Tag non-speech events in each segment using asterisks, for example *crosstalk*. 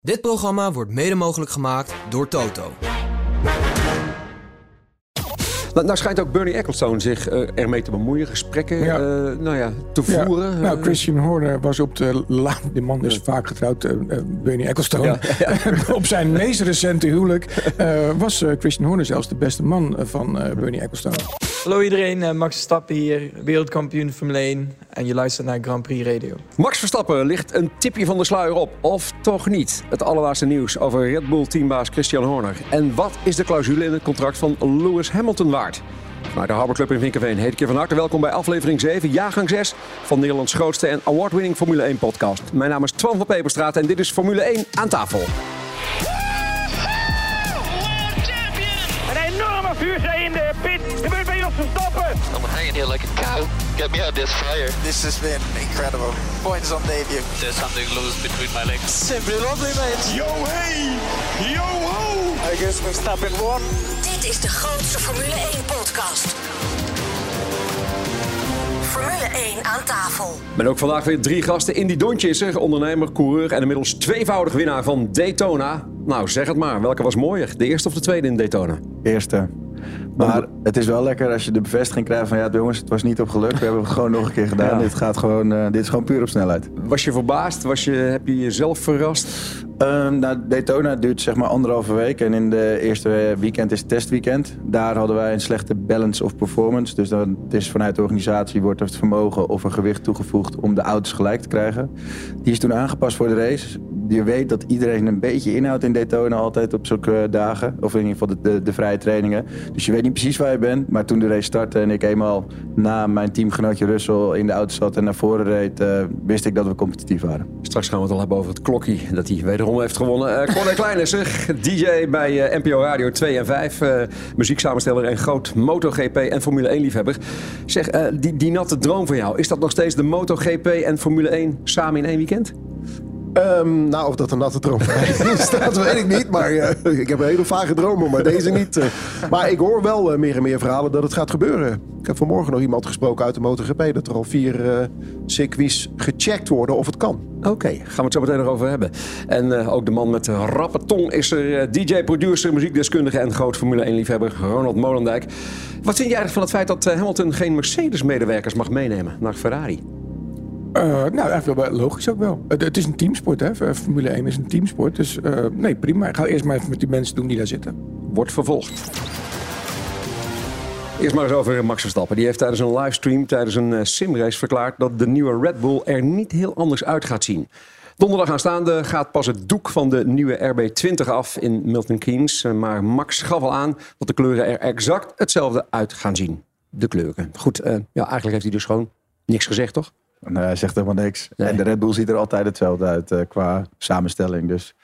Dit programma wordt mede mogelijk gemaakt door Toto. Nou, nou schijnt ook Bernie Ecclestone zich uh, ermee te bemoeien, gesprekken Ja. eh, nou ja, te Ja, voeren. nou, Eh, Christian Horner was op de la De man is vaak getrouwd, eh, eh, Bernie Ecclestone. *laughs* op zijn meest recente huwelijk eh, was eh, Christian Horner zelfs de beste man eh, van eh, Bernie Ecclestone. Hallo iedereen, eh, Max Verstappen hier, wereldkampioen Formule 1 en je luistert naar Grand Prix Radio. Max Verstappen ligt een tipje van de sluier op, of toch niet? Het allerlaatste nieuws over Red Bull teambaas Christian Horner. En wat is de clausule in het contract van Lewis Hamilton waard? Vanuit de Harbour Club in Vinkenveen heet ik je van harte welkom bij aflevering 7, jaargang 6 van Nederlands grootste en award-winning Formule 1 podcast. Mijn naam is Twan van Peperstraat en dit is Formule 1 aan tafel. Vuurzee in de pit. Gebeurt bij ons Verstappen. I'm hanging here like a cow. Get me out of this fire. This has been incredible. Points on debut. There's something loose between my legs. Simply lovely, mate. Yo hey, yo ho. I guess Verstappen won. Dit is de grootste Formule 1-podcast. Formule 1 aan tafel. Met ook vandaag weer drie gasten. Indy Dontje is er, ondernemer, coureur en inmiddels tweevoudig winnaar van Daytona. Nou, zeg het maar. Welke was mooier? De eerste of de tweede in Daytona? Eerste. Maar het is wel lekker als je de bevestiging krijgt van ja, jongens, het was niet op geluk. We hebben het gewoon nog een keer *laughs* gedaan. Ja. Dit, gaat gewoon, eh, dit is gewoon puur op snelheid. Was je verbaasd? Was je, heb je jezelf verrast? Nou, Daytona duurt zeg maar anderhalve week. En in de eerste weekend is het testweekend. Daar hadden wij een slechte balance of performance. Dus dan, het is vanuit de organisatie wordt het vermogen of een gewicht toegevoegd om de auto's gelijk te krijgen. Die is toen aangepast voor de race. Je weet dat iedereen een beetje inhoudt in Daytona altijd op zulke dagen. Of in ieder geval de, de, de vrije trainingen. Dus je weet niet precies waar je bent. Maar toen de race startte en ik eenmaal na mijn teamgenootje Russell in de auto zat en naar voren reed, eh, wist ik dat we competitief waren. Straks gaan we het al hebben over het klokkie dat hij wederom heeft gewonnen. Uh, Corné *laughs* Klein is er, DJ bij eh, NPO Radio 2 en 5. eh, muzieksamensteller en groot MotoGP en Formule 1 liefhebber. Zeg, eh, die, die natte droom van jou, is dat nog steeds de MotoGP en Formule 1 samen in één weekend? Ehm, nou, of dat een natte droom *laughs* dat weet ik niet. Maar eh, ik heb hele vage dromen, maar deze niet. eh. maar ik hoor wel eh, meer en meer verhalen dat het gaat gebeuren. Ik heb vanmorgen nog iemand gesproken uit de MotoGP... dat er al vier circuits gecheckt worden of het kan. Oké, gaan we het zo meteen nog over hebben. En ook de man met de rappe tong is er. DJ, producer, muziekdeskundige en groot Formule 1 liefhebber Ronald Molendijk. Wat vind jij eigenlijk van het feit dat Hamilton geen Mercedes-medewerkers mag meenemen naar Ferrari? Eh, nou, eigenlijk wel logisch ook wel. Het, is een teamsport, hè. Formule 1 is een teamsport. Dus eh, nee, prima. Ik ga eerst maar even met die mensen doen die daar zitten. wordt vervolgd. Eerst maar eens over Max Verstappen. Die heeft tijdens een livestream, tijdens een eh, simrace verklaard dat de nieuwe Red Bull er niet heel anders uit gaat zien. Donderdag aanstaande gaat pas het doek van de nieuwe RB20 af in Milton Keynes. Eh, Maar Max gaf al aan dat de kleuren er exact hetzelfde uit gaan zien. De kleuren. Goed, eh, ja, eigenlijk heeft hij dus gewoon niks gezegd, toch? En hij zegt helemaal niks. Nee. En de Red Bull ziet er altijd hetzelfde uit eh, qua samenstelling. Dus.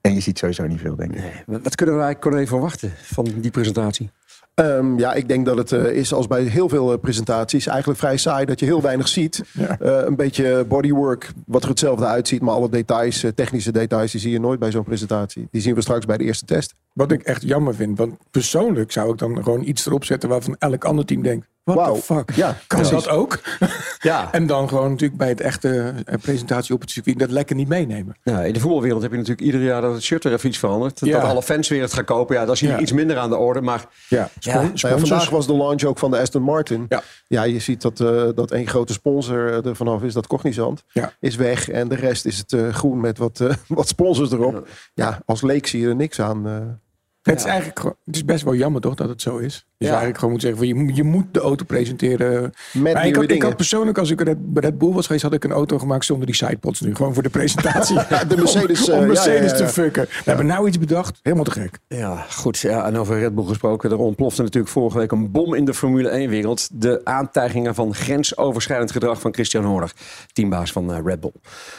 En je ziet sowieso niet veel, denk ik. Wat wat kunnen wij Corné verwachten van die presentatie? Ehm, ja, ik denk dat het eh, is als bij heel veel eh, presentaties eigenlijk vrij saai dat je heel weinig ziet. *laughs* Ja. Eh, een beetje bodywork, wat er hetzelfde uitziet, maar alle details, eh, technische details, die zie je nooit bij zo'n presentatie. Die zien we straks bij de eerste test. Wat ik echt jammer vind. Want persoonlijk zou ik dan gewoon iets erop zetten waarvan elk ander team denkt. What Wauw. the fuck? Ja, kan precies. dat ook? Ja. *laughs* en dan gewoon natuurlijk bij het echte eh, presentatie op het circuit dat lekker niet meenemen. Ja, in de voetbalwereld heb je natuurlijk ieder jaar dat het shirt er even iets verandert. Ja. Dat alle fans weer het gaan kopen. Ja, dat is hier Ja. iets minder aan de orde. Maar Ja, Nou vandaag was de launch ook van de Aston Martin. Ja. Ja, je ziet dat, eh, dat één grote sponsor eh, er vanaf is, dat Cognizant, Ja. is weg. En de rest is het eh, groen met wat, *laughs* wat sponsors erop. Ja, als leek zie je er niks aan. Het is eigenlijk gewoon- het is best wel jammer toch dat het zo is. Dus Ja. eigenlijk gewoon moet zeggen van je, moet- je moet de auto presenteren. Met Maar ik, had, ik had persoonlijk, als ik Red, bij Red Bull was geweest, had ik een auto gemaakt zonder die sidepods nu. Gewoon voor de presentatie. *laughs* de Mercedes, Om, om eh, ja, Mercedes ja, ja. te fucken. We hebben nou iets bedacht. Helemaal te gek. Ja, goed. Ja, en over Red Bull gesproken. Er ontplofte natuurlijk vorige week een bom in de Formule 1-wereld. De aantijgingen van grensoverschrijdend gedrag van Christian Horner, teambaas van eh, Red Bull.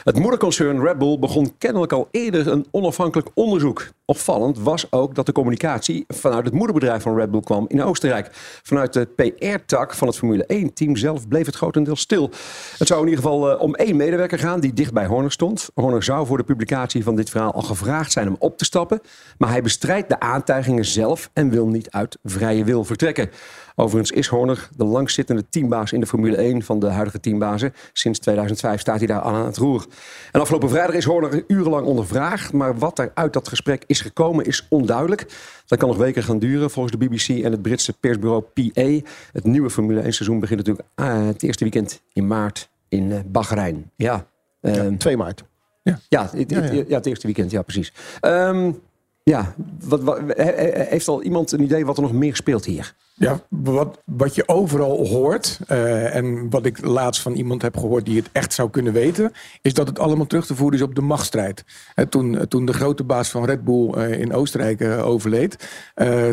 Het moederconcern Red Bull begon kennelijk al eerder een onafhankelijk onderzoek. Opvallend was ook dat de communicatie vanuit het moederbedrijf van Red Bull kwam in Oostenrijk. Vanuit de PR-tak van het Formule 1-team zelf bleef het grotendeels stil. Het zou in ieder geval eh, om één medewerker gaan die dicht bij Horner stond. Horner zou voor de publicatie van dit verhaal al gevraagd zijn om op te stappen. Maar hij bestrijdt de aantijgingen zelf en wil niet uit vrije wil vertrekken. Overigens is Horner de langzittende teambaas in de Formule 1 van de huidige teambazen. Sinds 2005 staat hij daar aan het roer. En afgelopen vrijdag is Horner urenlang ondervraagd. Maar wat er uit dat gesprek is gekomen is onduidelijk. Dat kan nog weken gaan duren volgens de BBC en het Britse persbureau PA. Het nieuwe Formule 1 seizoen begint natuurlijk uh, het eerste weekend in maart in uh, Bahrein. Ja, ja, 2 maart. Ja, ja, het, ja, ja. ja, het eerste weekend, ja precies. Um, ja, wat, wat, heeft al iemand een idee wat er nog meer speelt hier? Ja, wat, wat je overal hoort, uh, en wat ik laatst van iemand heb gehoord die het echt zou kunnen weten, is dat het allemaal terug te voeren is op de machtsstrijd. Toen, toen de grote baas van Red Bull uh, in Oostenrijk overleed,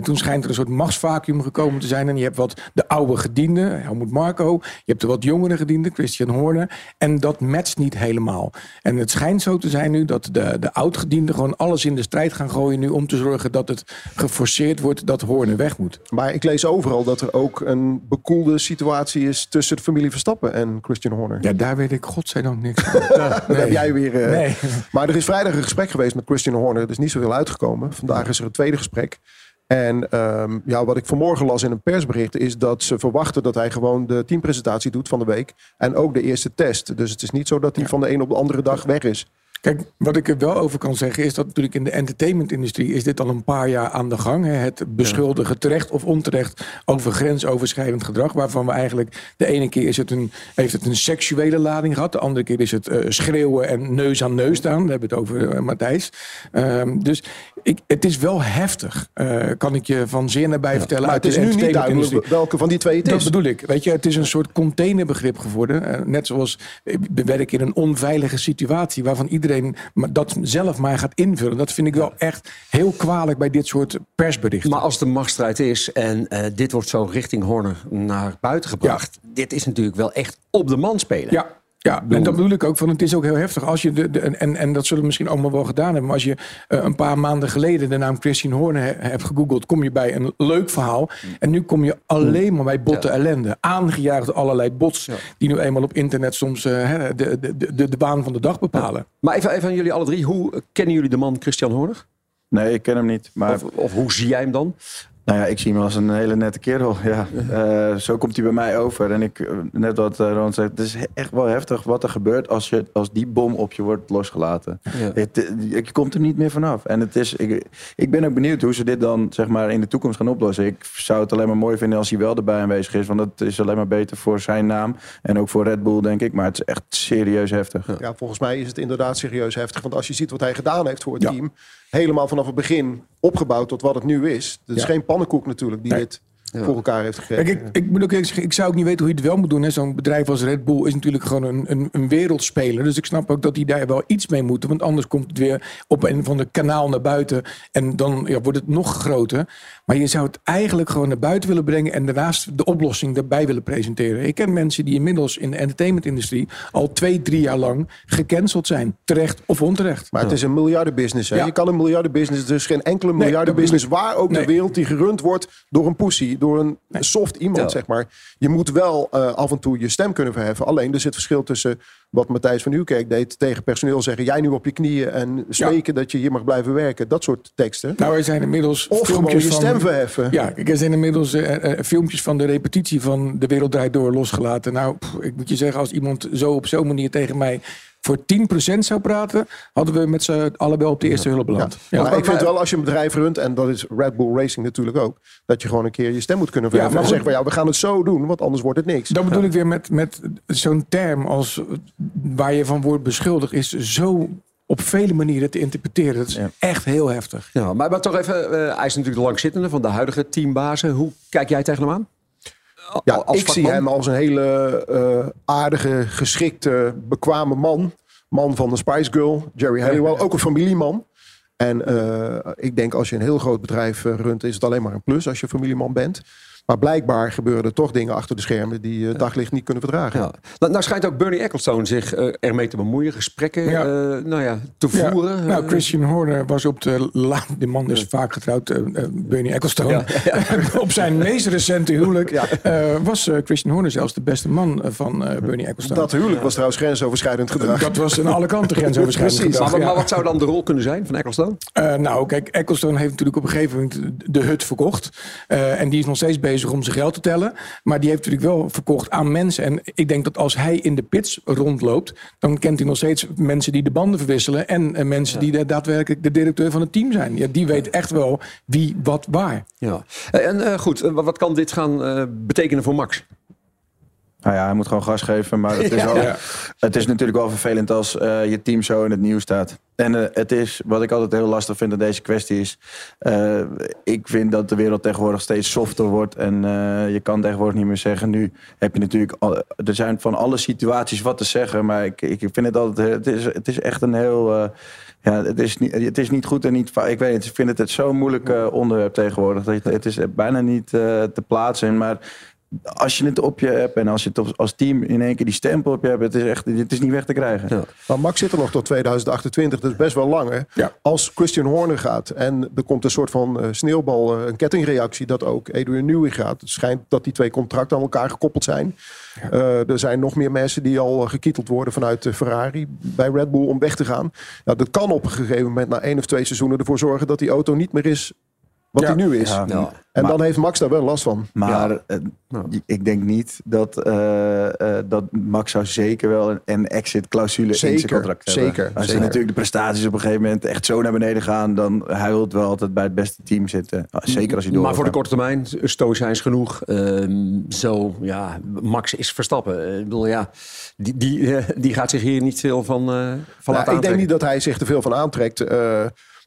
toen schijnt er een soort machtsvacuum gekomen te zijn. En je hebt wat de oude gedienden, Helmut Marco, je hebt de wat jongere gedienden, Christian Horner, en dat matcht niet helemaal. En het schijnt zo te zijn nu dat de, de oud-gedienden gewoon alles in de strijd gaan gooien nu om te zorgen dat het geforceerd wordt dat Horner weg moet. Maar ik lees overal dat er ook een bekoelde situatie is tussen de familie Verstappen en Christian Horner. Ja, daar weet ik godzijdank niks van. *laughs* ja, nee. heb jij weer. Uh... Nee. Maar er is vrijdag een gesprek geweest met Christian Horner. Er is niet zoveel uitgekomen. Vandaag is er een tweede gesprek. En um, ja, wat ik vanmorgen las in een persbericht is dat ze verwachten dat hij gewoon de teampresentatie doet van de week. En ook de eerste test. Dus het is niet zo dat hij ja. van de een op de andere dag weg is. Kijk, wat ik er wel over kan zeggen is dat natuurlijk in de entertainmentindustrie is dit al een paar jaar aan de gang. Hè? Het beschuldigen terecht of onterecht over grensoverschrijdend gedrag. Waarvan we eigenlijk de ene keer is het een, heeft het een seksuele lading gehad. De andere keer is het uh, schreeuwen en neus aan neus staan. We hebben het over uh, Matthijs. Um, dus ik, het is wel heftig, uh, kan ik je van zeer nabij ja, vertellen. Uit het is de nu niet duidelijk welke van die twee het dat is. Dat bedoel ik. Weet je, het is een soort containerbegrip geworden. net zoals we werken in een onveilige situatie waarvan iedereen dat zelf maar gaat invullen. Dat vind ik wel echt heel kwalijk bij dit soort persberichten. Maar als de machtsstrijd is en uh, dit wordt zo richting Horner naar buiten gebracht. Ja. Dit is natuurlijk wel echt op de man spelen. Ja, ja, en dat bedoel ik ook. Van het is ook heel heftig. Als je de, de, en, en dat zullen we misschien allemaal wel gedaan hebben. Maar als je uh, een paar maanden geleden de naam Christian Horner he, hebt gegoogeld, kom je bij een leuk verhaal. En nu kom je alleen maar bij botte ja. ellende. Aangejaagd door allerlei bots. Ja. Die nu eenmaal op internet soms uh, de, de, de, de baan van de dag bepalen. Ja. Maar even, even aan jullie alle drie. Hoe kennen jullie de man Christian Horner? Nee, ik ken hem niet. Maar... Of, of hoe zie jij hem dan? Nou ja, ik zie hem als een hele nette kerel. Ja. Uh, zo komt hij bij mij over. En ik, net wat uh, Ron zei, het is echt wel heftig wat er gebeurt als, je, als die bom op je wordt losgelaten. Ja. Het, je komt er niet meer vanaf. En het is, ik, ik ben ook benieuwd hoe ze dit dan zeg maar, in de toekomst gaan oplossen. Ik zou het alleen maar mooi vinden als hij wel erbij aanwezig is. Want dat is alleen maar beter voor zijn naam. En ook voor Red Bull, denk ik. Maar het is echt serieus heftig. Ja, volgens mij is het inderdaad serieus heftig. Want als je ziet wat hij gedaan heeft voor het ja. team helemaal vanaf het begin opgebouwd tot wat het nu is. Het is ja. geen pannenkoek natuurlijk die nee. dit voor elkaar heeft gekregen. Kijk, ik, ik moet ook zeggen, ik zou ook niet weten hoe je het wel moet doen. Zo'n bedrijf als Red Bull is natuurlijk gewoon een, een, een, wereldspeler. Dus ik snap ook dat die daar wel iets mee moeten. Want anders komt het weer op een van de kanaal naar buiten. En dan ja, wordt het nog groter. Maar je zou het eigenlijk gewoon naar buiten willen brengen. En daarnaast de oplossing daarbij willen presenteren. Ik ken mensen die inmiddels in de entertainmentindustrie al twee, drie jaar lang gecanceld zijn. Terecht of onterecht. Maar het is een miljardenbusiness. Hè? Ja. Je kan een miljardenbusiness, dus geen enkele miljardenbusiness nee, waar ook nee. de wereld die gerund wordt door een pussy, door een nee. soft iemand, ja. zeg maar. Je moet wel uh, af en toe je stem kunnen verheffen. Alleen er zit verschil tussen wat Matthijs van Nieuwkerk deed tegen personeel zeggen: jij nu op je knieën en spreken ja. dat je hier mag blijven werken. Dat soort teksten. Nou, er zijn inmiddels of gewoon je stem van, verheffen. Ja, er zijn inmiddels uh, uh, filmpjes van de repetitie van De Wereld Draait Door losgelaten. Nou, pff, ik moet je zeggen, als iemand zo op zo'n manier tegen mij voor 10% zou praten, hadden we met z'n allen wel op de eerste ja. hulp beland. Ja. Ja, maar ik vind wel als je een bedrijf runt, en dat is Red Bull Racing natuurlijk ook, dat je gewoon een keer je stem moet kunnen verheffen. Ja, maar zeggen, ja, we gaan het zo doen, want anders wordt het niks. Dat bedoel ik weer met, met zo'n term als waar je van wordt beschuldigd, is zo op vele manieren te interpreteren. Dat is ja. echt heel heftig. Ja, maar, maar toch even, uh, hij is natuurlijk de langzittende van de huidige teambazen. Hoe kijk jij tegen hem aan? Ja, als ik zie hem als een hele uh, aardige, geschikte, bekwame man. Man van de Spice Girl, Jerry Halliwell. Ook een familieman. En uh, ik denk als je een heel groot bedrijf uh, runt, is het alleen maar een plus als je familieman bent. Maar blijkbaar gebeuren er toch dingen achter de schermen die uh, daglicht niet kunnen verdragen. Ja. Nou, nou schijnt ook Bernie Ecclestone zich uh, ermee te bemoeien, gesprekken ja. uh, nou ja, te voeren. Ja. Nou, Christian Horner was op de la de man is vaak getrouwd, Bernie Ecclestone. *laughs* op zijn meest recente huwelijk was Christian Horner zelfs de beste man van Bernie Ecclestone. Dat huwelijk was trouwens grensoverschrijdend gedrag. Dat was aan alle kanten grensoverschrijdend Precies. gedrag. Maar, maar, wat zou dan de rol kunnen zijn van Ecclestone? nou, kijk, Ecclestone heeft natuurlijk op een gegeven moment de hut verkocht. en die is nog steeds bezig bezig om zijn geld te tellen. Maar die heeft natuurlijk wel verkocht aan mensen. En ik denk dat als hij in de pits rondloopt, dan kent hij nog steeds mensen die de banden verwisselen. En eh, mensen die daadwerkelijk de directeur van het team zijn. Ja, die weet echt wel wie, wat, waar. Ja. En eh, goed, eh, wat kan dit gaan eh, betekenen voor Max? Nou ja, hij moet gewoon gas geven. Maar het is, *laughs* Ja. het is natuurlijk wel vervelend als eh, je team zo in het nieuws staat. En eh, het is, wat ik altijd heel lastig vind aan deze kwestie is... eh, ik vind dat de wereld tegenwoordig steeds softer wordt. En je kan tegenwoordig niet meer zeggen... nu heb je natuurlijk... Al, er zijn van alle situaties wat te zeggen. Maar ik, ik vind het altijd... Het is, het is echt een heel... ja, het is, niet, het is niet goed en niet. Ik weet het, ik vind het, het zo'n moeilijk onderwerp tegenwoordig. Dat je- Het is bijna niet te plaatsen. Maar als je het op je hebt en als je het als team in één keer die stempel op je hebt, het is echt, het is niet weg te krijgen. Maar Max zit er nog tot 2028, dat is best wel lang. Hè? Als Christian Horner gaat en er komt een soort van eh, sneeuwbal, eh, een kettingreactie dat ook Adrian Newey gaat. Het schijnt dat die twee contracten aan elkaar gekoppeld zijn. Eh, er zijn nog meer mensen die al gekieteld worden vanuit Ferrari bij Red Bull om weg te gaan. Nou, dat kan op een gegeven moment na één of twee seizoenen ervoor zorgen dat die auto niet meer is wat Ja. hij nu is. Ja. Ja. En Maar- dan heeft Max daar wel last van. Maar eh, ik denk niet dat, eh, eh, dat Max zou zeker wel een, een exit clausule in Zeker, zijn contract hebben. zeker, Als zeker. natuurlijk de prestaties op een gegeven moment echt zo naar beneden gaan, dan hij wil wel altijd bij het beste team zitten. Zeker als hij door. Maar voor de korte termijn, stoïcijns genoeg. Ehm, zo, ja, Max is Verstappen. Ik bedoel, ja, die, die, die gaat zich hier niet veel van, eh van Nou, laten ik denk niet dat hij zich er veel van aantrekt.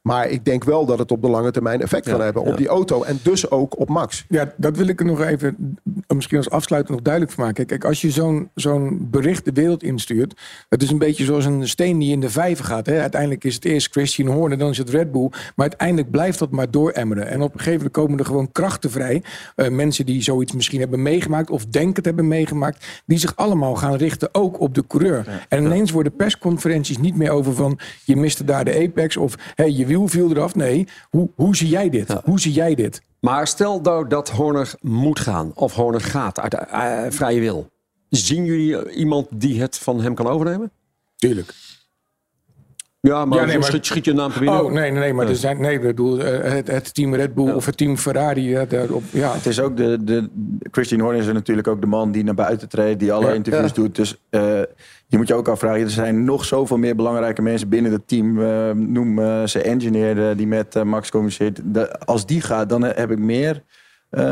Maar ik denk wel dat het op de lange termijn effect kan Ja, hebben. Op ja. die auto en dus ook op Max. Ja, dat wil ik er nog even, misschien als afsluiter nog duidelijk van maken. Kijk, als je zo'n zo'n bericht de wereld instuurt, het is een beetje zoals een steen die in de vijver gaat. Hè? Uiteindelijk is het eerst Christian Horner, dan is het Red Bull. Maar uiteindelijk blijft dat maar dooremmeren. En op een gegeven moment komen er gewoon krachten vrij. Eh, mensen die zoiets misschien hebben meegemaakt of denken het hebben meegemaakt, die zich allemaal gaan richten ook op de coureur. En ineens worden persconferenties niet meer over van je miste daar de apex of hey, je wiel viel eraf. Nee, hoe, hoe zie jij dit? Hoe zie jij dit? Maar stel nou dat Horner moet gaan, of Horner gaat uit eh, vrije wil. Zien jullie iemand die het van hem kan overnemen? Tuurlijk. Ja, maar, Ja, nee, maar- Schiet, schiet je naam binnen? Oh, nee, nee, nee, maar Ja. er zijn, nee, ik bedoel, eh, het, het team Red Bull of het team Ferrari, ja, daarop, ja. Het is ook de, de Christian Horner is er natuurlijk ook de man die naar buiten treedt, die alle Ja. interviews Ja. doet. Dus eh, je moet je ook afvragen, er zijn nog zoveel meer belangrijke mensen binnen het team. Eh, noem eh, ze engineer die met eh, Max communiceert. De- als die gaat, dan heb ik meer. eh,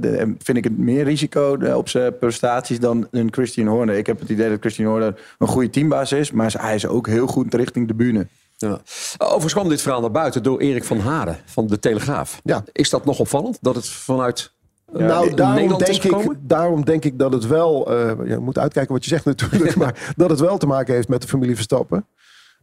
de- vind ik het meer risico op zijn prestaties dan een Christian Horner. Ik heb het idee dat Christian Horner een goede teambaas is, maar hij is ook heel goed richting de bühne. Ja. Overigens kwam dit verhaal naar buiten door Erik van Haren van de Telegraaf. Ja. Is dat nog opvallend? Dat het vanuit nou, daarom denk, ik, daarom denk ik dat het wel... eh, je moet uitkijken wat je zegt natuurlijk. *laughs* maar dat het wel te maken heeft met de familie Verstappen.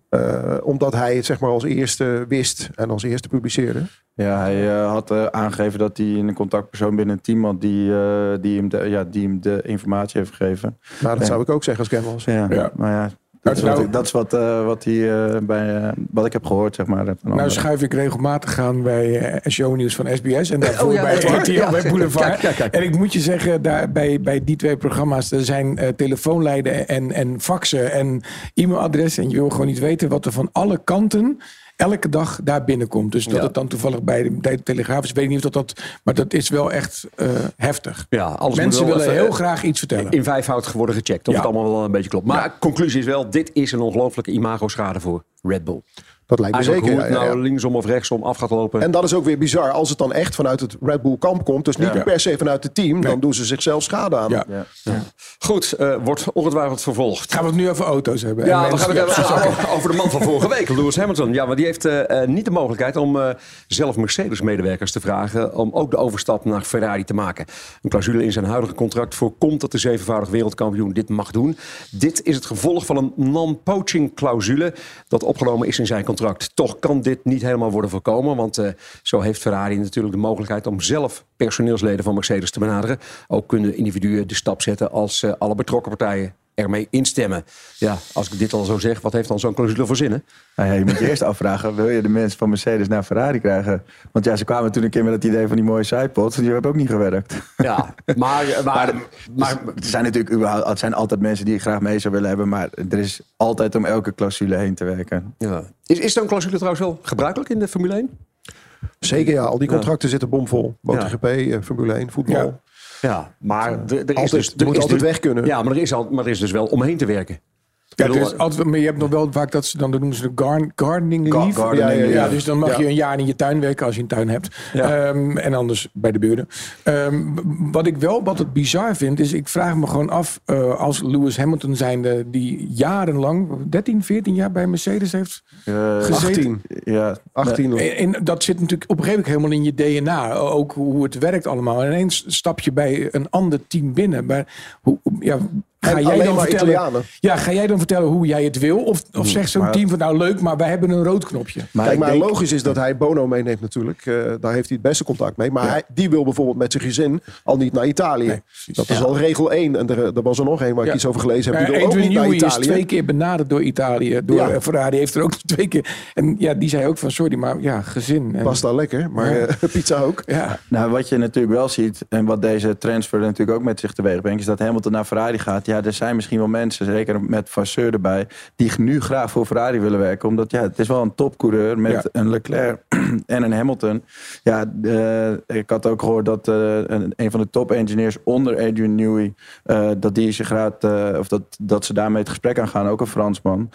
Eh, omdat hij het zeg maar als eerste wist en als eerste publiceerde. Ja, hij eh, had aangegeven dat hij een contactpersoon binnen het team had die, eh, die, hem, de, ja, die hem de informatie heeft gegeven. Nou, dat zou ik ook zeggen als. Ja, Ja. maar ja, dat is Nou- wat, ik- dat is wat, eh, wat, hij, eh, bij, eh, wat ik heb gehoord, zeg maar. Nou schuif ik regelmatig aan bij eh shownieuws van SBS en daarvoor Oh ja, bij waar. RTL, Ja. bij Boulevard. Kijk, kijk, kijk. En ik moet je zeggen, daar, bij, bij die twee programma's er zijn eh, telefoonlijnen en, en faxen en e-mailadressen. En je wil gewoon niet weten wat er van alle kanten elke dag daar binnenkomt. Dus dat Ja. het dan toevallig bij de, bij de Telegraaf is, weet ik niet of dat dat... Maar dat is wel echt eh, heftig. Ja, alles Mensen willen even, heel eh, graag iets vertellen. In vijfvoud worden gecheckt of Ja. het allemaal wel een beetje klopt. Maar conclusie is wel, dit is een ongelooflijke imago-schade voor Red Bull. Dat lijkt me Eigenlijk zeker. hoe het ja, ja, nou ja. linksom of rechtsom af gaat lopen. En dat is ook weer bizar. Als het dan echt vanuit het Red Bull kamp komt. Dus niet Ja. per se vanuit het team. Dan doen ze zichzelf schade aan. Ja. Ja. Goed, eh, wordt ongetwijfeld vervolgd. Gaan we het nu over auto's hebben? Ja, En we gaan het hebben over- de man van vorige week, *laughs* Lewis Hamilton. Ja, maar die heeft eh, eh, niet de mogelijkheid om eh, zelf Mercedes-medewerkers te vragen... om ook de overstap naar Ferrari te maken. Een clausule in zijn huidige contract voorkomt dat de zevenvoudig wereldkampioen dit mag doen. Dit is het gevolg van een non-poaching clausule dat opgenomen is in zijn contract. Toch kan dit niet helemaal worden voorkomen, want eh, zo heeft Ferrari natuurlijk de mogelijkheid om zelf personeelsleden van Mercedes te benaderen. Ook kunnen individuen de stap zetten als eh, alle betrokken partijen ermee instemmen. Ja, als ik dit al zo zeg, wat heeft dan zo'n clausule voor zinnen? Nou ja, je moet je eerst afvragen, wil je de mensen van Mercedes naar Ferrari krijgen? Want ja, ze kwamen toen een keer met het idee van die mooie sidepods. Die hebben ook niet gewerkt. Ja, maar, *laughs* maar, maar, er zijn natuurlijk überhaupt, het zijn altijd mensen die ik graag mee zou willen hebben. Maar er is altijd om elke clausule heen te werken. ja. is, is zo'n clausule trouwens wel gebruikelijk in de Formule 1? Zeker ja, al die contracten zitten bomvol. MotoGP, eh, Formule 1, voetbal. Ja. Maar er, er is Altijd- dus, er moet altijd dus- weg kunnen. Ja, maar er, is al, maar er is dus wel omheen te werken. Ja, bedoel, is altijd, maar je hebt nog wel vaak dat ze dan noemen ze de gar- gardening Ga- leave. gardening ja, ja, dus dan mag je een jaar in je tuin werken als je een tuin hebt. Ehm, en anders bij de buren. Ehm, wat ik wel wat het bizar vind, is ik vraag me gewoon af eh, als Lewis Hamilton zijnde die jarenlang, 13, 14 jaar bij Mercedes heeft Eh, gezeten. 18. ja, 18. En, en dat zit natuurlijk op een gegeven moment helemaal in je DNA. Ook hoe het werkt allemaal. En ineens stap je bij een ander team binnen. Maar hoe, ja, ga En jij dan vertellen, Italianen. Ja, ga jij dan vertellen hoe jij het wil? Of, of zegt zo'n team van nou leuk, maar wij hebben een rood knopje. maar Kijk, maar denk- logisch is dat hij Bono meeneemt natuurlijk. Eh, daar heeft hij het beste contact mee. Maar hij, die wil bijvoorbeeld met zijn gezin al niet naar Italië. Nee, dat is al regel 1. En er, er was er nog één waar ik iets over gelezen heb. Die Uh, wil ook niet naar is twee keer benaderd door Italië. Door Ja. eh, Ferrari heeft er ook *laughs* twee keer. En ja, die zei ook van sorry, maar ja, gezin. En, Pasta lekker, maar Ja. eh, *laughs* pizza ook. ja, Nou, wat je natuurlijk wel ziet, en wat deze transfer natuurlijk ook met zich teweeg brengt, is dat Hamilton naar Ferrari gaat. Ja, er zijn misschien wel mensen, zeker met Vasseur erbij, die nu graag voor Ferrari willen werken. Omdat ja, het is wel een topcoureur met Ja. een Leclerc *clears throat* en een Hamilton. Ja, eh, ik had ook gehoord dat eh, een, een van de top engineers onder Adrian Newey, eh, dat die zich gaat, of dat, dat ze daarmee het gesprek aan gaan. Ook een Fransman,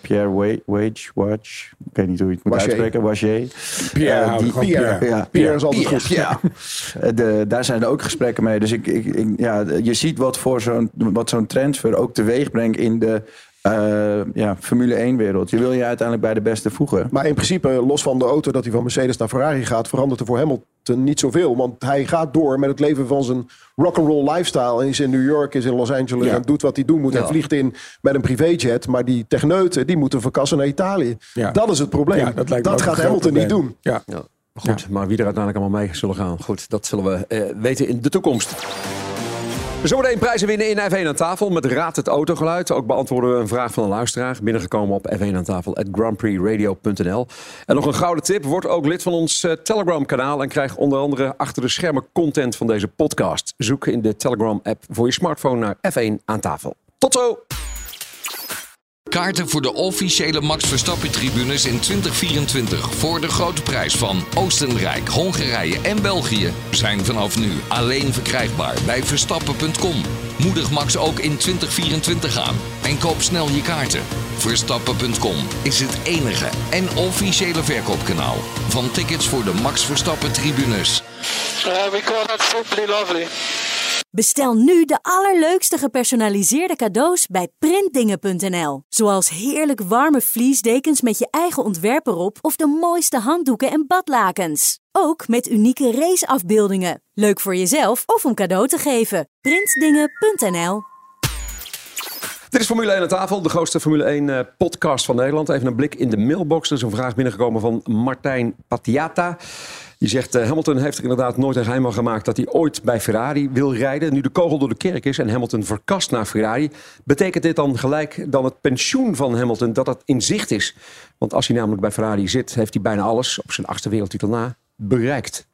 Pierre Wa- Wage, Watch, ik weet niet hoe je het moet uitspreken, Wachier. Pierre, die- Pierre. Pierre. Ja, Pierre is altijd goed. Ja. *laughs* De, daar zijn er ook gesprekken mee. Dus ik, ik, ik- ja, je ziet wat, voor zo'n, wat zo'n transfer ook teweeg brengt in de eh, ja, Formule 1-wereld. Je wil je uiteindelijk bij de beste voegen. Maar in principe, los van de auto dat hij van Mercedes naar Ferrari gaat, verandert er voor Hamilton niet zoveel. Want hij gaat door met het leven van zijn rock'n'roll lifestyle. En is in New York, is in Los Angeles Ja. en doet wat hij doen moet. Ja. Hij vliegt in met een privéjet. Maar die techneuten, die moeten verkassen naar Italië. Ja. Dat is het probleem. Ja, dat ook gaat Hamilton niet doen. Ja. Ja. Goed, maar wie er uiteindelijk allemaal mee zullen gaan, goed, dat zullen we eh, weten in de toekomst. Zometeen prijzen winnen in F1 aan tafel met Raad het Autogeluid. Ook beantwoorden we een vraag van een luisteraar. Binnengekomen op F1 aan tafel at grandprixradio.nl. En nog een gouden tip. Word ook lid van ons eh, Telegram kanaal. En krijg onder andere achter de schermen content van deze podcast. Zoek in de Telegram app voor je smartphone naar F1 aan tafel. Tot zo! Kaarten voor de officiële Max Verstappen tribunes in 2024 voor de grote prijs van Oostenrijk, Hongarije en België zijn vanaf nu alleen verkrijgbaar bij verstappen.com. Moedig Max ook in 2024 aan en koop snel je kaarten. Verstappen.com is het enige en officiële verkoopkanaal van tickets voor de Max Verstappen tribunes. Uh, we call that simply lovely. Bestel nu de allerleukste gepersonaliseerde cadeaus bij printdingen.nl. Zoals heerlijk warme vliesdekens met je eigen ontwerp erop of de mooiste handdoeken en badlakens. Ook met unieke raceafbeeldingen. Leuk voor jezelf of om cadeau te geven. Printdingen.nl Dit is Formule 1 aan tafel, de grootste Formule 1 eh, podcast van Nederland. Even een blik in de mailbox. Er is een vraag binnengekomen van Martijn Patiata. Die zegt, eh, Hamilton heeft er inderdaad nooit een geheim van gemaakt... dat hij ooit bij Ferrari wil rijden. Nu de kogel door de kerk is en Hamilton verkast naar Ferrari... betekent dit dan gelijk dan het pensioen van Hamilton dat dat in zicht is? Want als hij namelijk bij Ferrari zit... heeft hij bijna alles, op zijn achtste wereldtitel na, bereikt.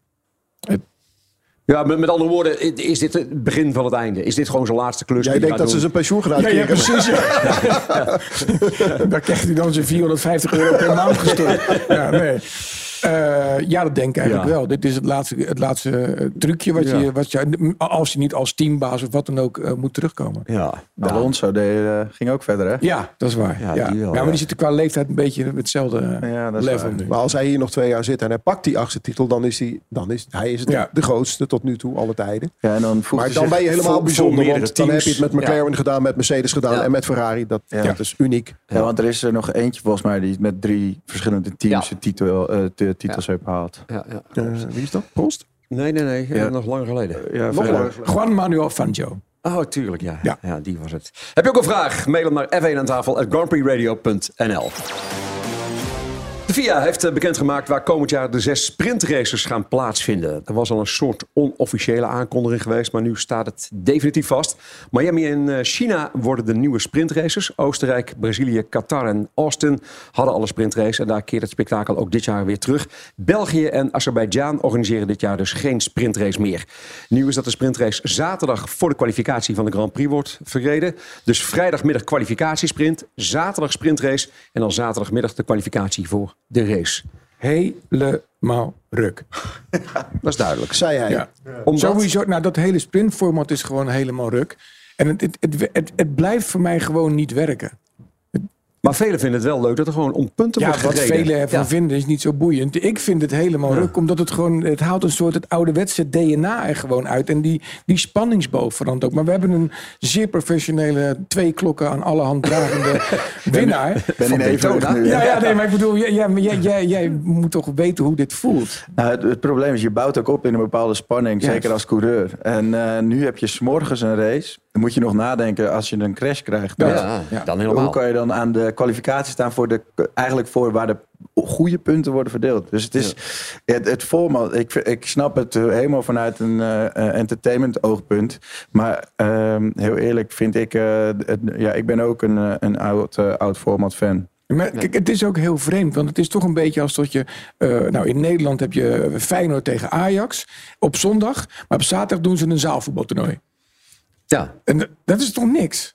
Ja, met, met andere woorden, is dit het begin van het einde? Is dit gewoon zijn laatste klus? Jij denkt dat gaat ze zijn pensioen gaan Ja, ja, precies. Ja. *laughs* Daar krijgt hij dan zijn 450 euro per maand gestort. Ja, nee. Eh, ja, dat denk ik eigenlijk Ja. wel. Dit is het laatste, het laatste eh, trucje wat, Ja. je, wat je... Als je niet als teambaas of wat dan ook eh, moet terugkomen. Ja, Alonso deed, eh, ging ook verder, hè? Ja, dat is waar. Ja, Ja, die ja, wel, maar die zitten qua leeftijd een beetje op hetzelfde Ja, dat is level nu. Maar als hij hier nog twee jaar zit en hij pakt die achtste titel, dan is hij, dan is, hij is het Ja. de grootste tot nu toe, alle tijden. Ja, en dan Maar hij dan ben je helemaal bijzonder, want dan heb je het met teams. McLaren gedaan, met Mercedes gedaan Ja. en met Ferrari. Dat, Ja. dat is uniek. Ja, want er is er nog eentje volgens mij die met drie verschillende teams Ja. de titel, eh, de titels heeft behaald. Ja, ja. Eh, wie is dat? Prost? Nee, nee, nee. Ja. Nog langer geleden. Ja, Nog verder. langer. Juan Manuel Fangio. Oh, tuurlijk, ja. Ja. ja. die was het. Heb je ook een vraag? Mail hem naar f1 aan tafel at grandprixradio.nl. De FIA heeft eh, bekendgemaakt waar komend jaar de zes sprintraces gaan plaatsvinden. Er was al een soort onofficiële aankondiging geweest, maar nu staat het definitief vast. Miami en eh, China worden de nieuwe sprintraces. Oostenrijk, Brazilië, Qatar en Austin hadden alle sprintraces. En daar keert het spektakel ook dit jaar weer terug. België en Azerbeidzjan organiseren dit jaar dus geen sprintrace meer. Nieuw is dat de sprintrace zaterdag voor de kwalificatie van de Grand Prix wordt verreden. Dus vrijdagmiddag kwalificatiesprint, zaterdag sprintrace en dan zaterdagmiddag de kwalificatie voor de race. helemaal ruk. *laughs* Dat is duidelijk. Zei hij. Ja. Omdat- Sowieso, nou, dat hele sprintformat is gewoon helemaal ruk. En het, het, het, het, het blijft voor mij gewoon niet werken. Maar velen vinden het wel leuk dat er gewoon om punten Ja, wordt wat gereden. velen ervan Ja. vinden is niet zo boeiend. Ik vind het helemaal ruk, omdat het gewoon... Het haalt een soort het ouderwetse DNA er gewoon uit. En die, die spanningsboog verandert ook. Maar we hebben een zeer professionele, twee klokken aan alle hand dragende *laughs* winnaar. Ben in evenwicht nu. Ja, ja, nee, maar ik bedoel, jij, jij, jij, jij, jij moet toch weten hoe dit voelt? Nou, het, het probleem is, je bouwt ook op in een bepaalde spanning, zeker als coureur. En eh, nu heb je s'morgens een race. Dan moet je nog nadenken als je een crash krijgt. Dan- ja, dan helemaal. Hoe kan je dan aan de kwalificatie staan voor de, eigenlijk voor waar de goede punten worden verdeeld? Dus het is het, het format. Ik, ik snap het eh, helemaal vanuit een eh, eh, entertainment oogpunt. Maar ehm, heel eerlijk vind ik, eh, het- ja, ik ben ook een, een oud, eh, oud format fan. Maar kijk, het is ook heel vreemd, want het is toch een beetje als dat je... eh, nou, in Nederland heb je Feyenoord tegen Ajax op zondag. Maar op zaterdag doen ze een zaalvoetbaltoernooi. Ja. En dat is toch niks?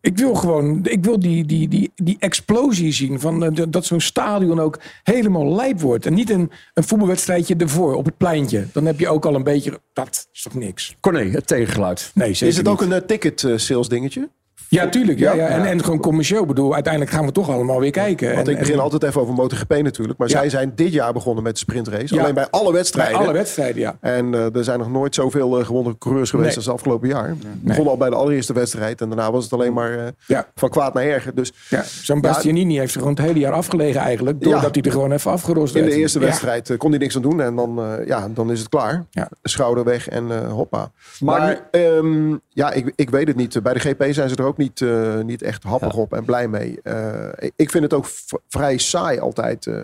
Ik wil gewoon, ik wil die, die, die, die explosie zien van eh, dat zo'n stadion ook helemaal lijp wordt. En niet een, een voetbalwedstrijdje ervoor op het pleintje. Dan heb je ook al een beetje, dat is toch niks? Corné, het tegengeluid. Nee, zeker Is het ook niet. een eh, ticket eh, sales dingetje? Ja, tuurlijk. Ja, Ja. En, en gewoon commercieel. Ik bedoel, uiteindelijk gaan we toch allemaal weer kijken. Want en, ik begin en- altijd even over MotoGP natuurlijk. Maar Ja. zij zijn dit jaar begonnen met de sprintrace. Alleen bij alle bij wedstrijden. alle wedstrijden, ja. En eh, er zijn nog nooit zoveel uh, gewonnen coureurs geweest Nee. als het afgelopen jaar. We begonnen al bij de allereerste wedstrijd. En daarna was het alleen maar eh, van kwaad naar erger. Dus Ja, zo'n Bastianini heeft zich gewoon het hele jaar afgelegen eigenlijk. Doordat hij er gewoon even afgerost in de werd. eerste wedstrijd kon hij niks aan doen. En dan, ja, dan is het klaar. Ja. Schouder weg en hoppa. Maar Maar, ehm, ja, ik, ik weet het niet. Bij de GP zijn ze er ook niet, eh, niet echt happig op en blij mee. Eh, ik- vind het ook vrij saai altijd. eh.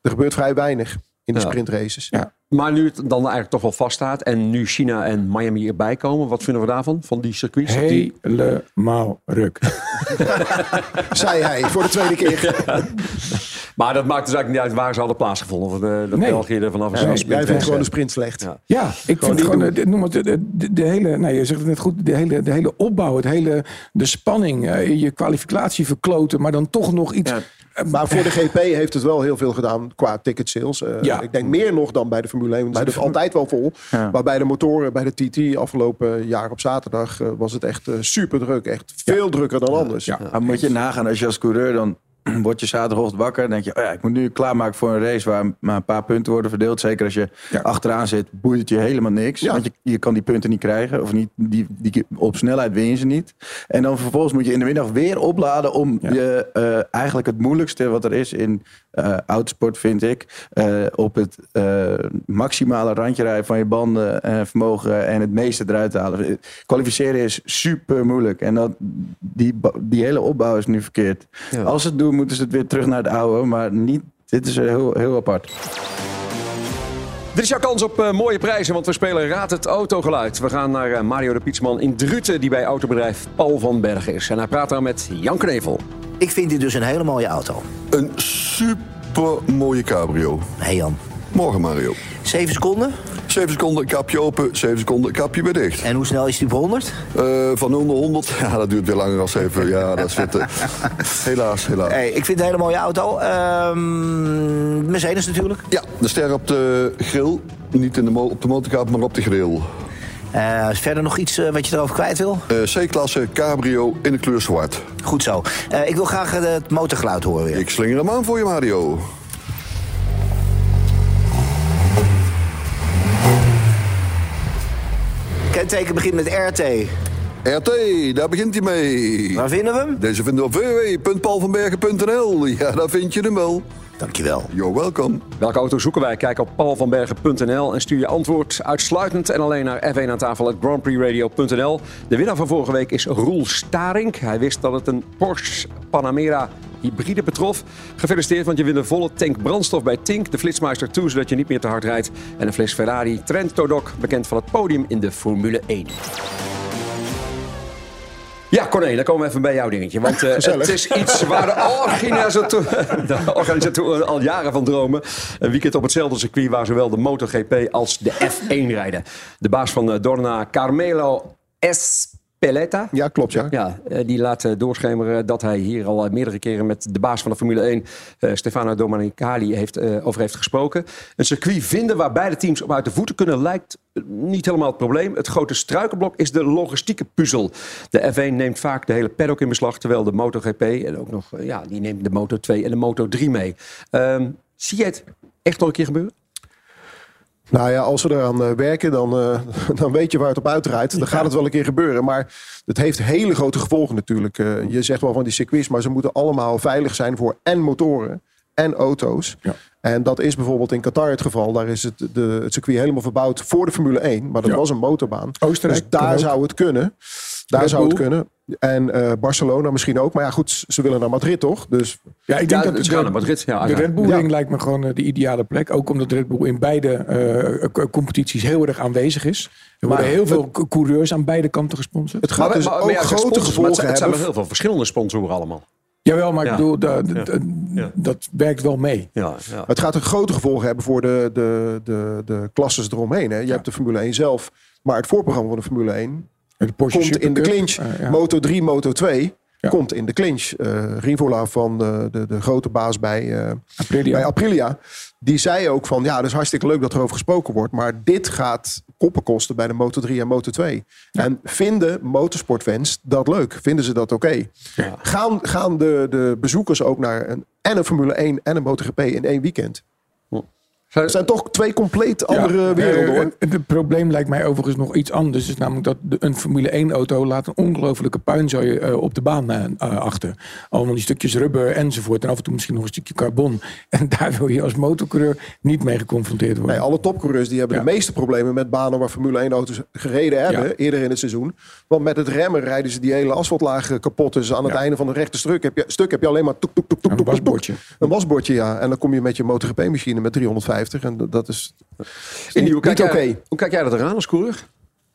er gebeurt vrij weinig in de Ja. sprintraces. Ja. Maar nu het dan eigenlijk toch wel vaststaat en nu China en Miami erbij komen, wat vinden we daarvan? Van die circuits? Die- Helemaal ruk. *laughs* Zei hij voor de tweede keer. *laughs* Maar dat maakt dus eigenlijk niet uit waar ze hadden plaatsgevonden. Of de, de Nee. België er vanaf jij vindt gewoon de sprint slecht. Ja. Ja, ik vind niet gewoon, de, noem het, de, de, de hele, nou je zegt het net goed, de hele, de hele opbouw, het hele, de spanning, eh, je kwalificatie verkloten, maar dan toch nog iets. Ja. Eh, Maar voor de *laughs* GP heeft het wel heel veel gedaan qua ticket sales. Eh, Ja. Ik denk meer nog dan bij de Formule 1. Want het zit altijd wel vol. Ja. Maar bij de motoren, bij de TT afgelopen jaar op zaterdag... eh, was het echt super druk. Echt veel drukker dan anders. Ja. Maar moet je nagaan, als je als coureur dan *clears throat* word je zaterdagochtend wakker. Denk je, oh ja, ik moet nu klaarmaken voor een race waar maar een paar punten worden verdeeld. Zeker als je Ja. achteraan zit, boeit het je helemaal niks. Ja. Want je, je kan die punten niet krijgen. Of niet, die, die, op snelheid win je ze niet. En dan vervolgens moet je in de middag weer opladen om je eh, eigenlijk het moeilijkste wat er is in eh autosport, vind ik. eh, op het maximale randje rijden van je banden en vermogen en het meeste eruit te halen. Kwalificeren is super moeilijk. En dat, die, die hele opbouw is nu verkeerd. Als het doen, moeten ze het weer terug naar het oude. Maar niet, dit is heel, heel apart. Dit is jouw kans op eh, mooie prijzen, want we spelen Raad het Autogeluid. We gaan naar eh, Mario de Pietsman in Druten, die bij autobedrijf Paul van Bergen is. En hij praat daar met Jan Knevel. Ik vind dit dus een hele mooie auto. Een super mooie cabrio. Hé hey Jan. Morgen Mario. 7 seconden. 7 seconden, kapje open. 7 seconden, kapje weer dicht. En hoe snel is die op 100? Eh, van 0 naar 100, *laughs* ja, dat duurt weer langer dan 7. Ja, dat zit er. *laughs* Helaas, helaas. Hey, ik vind het een hele mooie auto. Ehm, Mercedes natuurlijk. Ja, de ster op de grill. Niet in de op de motorkap, maar op de grill. Eh, is verder nog iets eh, wat je erover kwijt wil? C-klasse cabrio in de kleur zwart. Goed zo. Ik wil graag het motorgeluid horen weer. Ik slinger hem aan voor je, Mario. Kenteken begint met RT. RT, daar begint hij mee. Waar vinden we hem? Deze vinden we op www.paulvanbergen.nl. Ja, daar vind je hem wel. Dankjewel. You're welcome. Welke auto zoeken wij? Kijk op paulvanbergen.nl en stuur je antwoord uitsluitend en alleen naar F1 aan tafel grandprixradio.nl. De winnaar van vorige week is Roel Starink. Hij wist dat het een Porsche Panamera hybride betrof. Gefeliciteerd, want je wint een volle tank brandstof bij Tink, de Flitsmeister 2, zodat je niet meer te hard rijdt. En een fles Ferrari Trento Doc, bekend van het podium in de Formule 1. Ja, Corné, dan komen we even bij jouw dingetje. Want eh, het is iets waar de organisatoren, *laughs* de organisatoren al jaren van dromen. Een weekend op hetzelfde circuit waar zowel de MotoGP als de F1 rijden. De baas van eh, Dorna, Carmelo Pelletta. Ja, klopt, ja. Ja, eh, die laat eh, doorschemeren dat hij hier al eh, meerdere keren met de baas van de Formule 1, eh, Stefano Domenicali, heeft, over heeft gesproken. Een circuit vinden waar beide teams op uit de voeten kunnen lijkt niet helemaal het probleem. Het grote struikelblok is de logistieke puzzel. De F1 neemt vaak de hele paddock in beslag, terwijl de MotoGP en ook nog, ja, die neemt de Moto 2 en de Moto 3 mee. Ehm, zie je het echt nog een keer gebeuren? Nou ja, als we eraan eh, werken, dan, eh, *laughs* dan weet je waar het op uitdraait. Dan gaat het wel een keer gebeuren. Maar het heeft hele grote gevolgen natuurlijk. Eh, je zegt wel van die circuits, maar ze moeten allemaal veilig zijn voor en motoren en auto's. En dat is bijvoorbeeld in Qatar het geval. Daar is het, de, het circuit helemaal verbouwd voor de Formule 1. Maar dat Ja. was een motorbaan. Oostenrijk dus daar zou het kunnen. Daar Red zou het kunnen. En eh, Barcelona misschien ook. Maar ja, goed, ze willen naar Madrid toch? Dus Ja, ik denk Ja, dat ze de, gaan naar Madrid, ja, de. Red Bull Ja. Ring lijkt me gewoon eh, de ideale plek. Ook omdat Red Bull in beide eh, competities heel erg aanwezig is. Er worden Maar heel veel coureurs aan beide kanten gesponsord. het gaat dus maar- maar ook ja, grote sponsors, gevolgen het zijn, het zijn hebben. wel heel veel verschillende sponsoren allemaal. Jawel, maar Ja. ik bedoel, dat, werkt wel mee. Ja, ja. Het gaat een grote gevolgen hebben voor de, de, de, de klasses eromheen. Hè. Je hebt de Formule 1 zelf. Maar het voorprogramma van de Formule 1 De Porsche komt in de clinch. ja. Moto 3, Moto 2 Ja. komt in de clinch. Eh Rivola van de, de, de grote baas bij, eh, Aprilia. bij Aprilia. Die zei ook van ja, dat is hartstikke leuk dat er over gesproken wordt. Maar dit gaat koppen kosten bij de Moto 3 en Moto 2. En vinden motorsportfans dat leuk? Vinden ze dat oké? Gaan, gaan de, de bezoekers ook naar een, en een Formule 1 en een MotoGP in één weekend? Het zijn toch twee compleet andere Ja, werelden hoor. Het, het probleem lijkt mij overigens nog iets anders. is namelijk dat de- een Formule 1 auto laat een ongelofelijke puinzooi eh, op de baan eh, eh, achter. Allemaal die stukjes rubber enzovoort. En af en toe misschien nog een stukje carbon. *laughs* En daar wil je als motorcoureur niet mee geconfronteerd worden. Nee, alle topcoureurs die hebben Ja. de meeste problemen met banen waar Formule 1 auto's gereden hebben. Ja. Eerder in het seizoen. Want met het remmen rijden ze die hele asfaltlaag kapot. Dus aan het einde van het rechte stuk heb je, stuk heb je alleen maar toek, toek, toek, toek, Een wasbordje. Een wasbordje, ja. En dan kom je met je MotoGP-machine met 350. En dat- is hoe niet oké. hoe kijk jij dat eraan als coureur?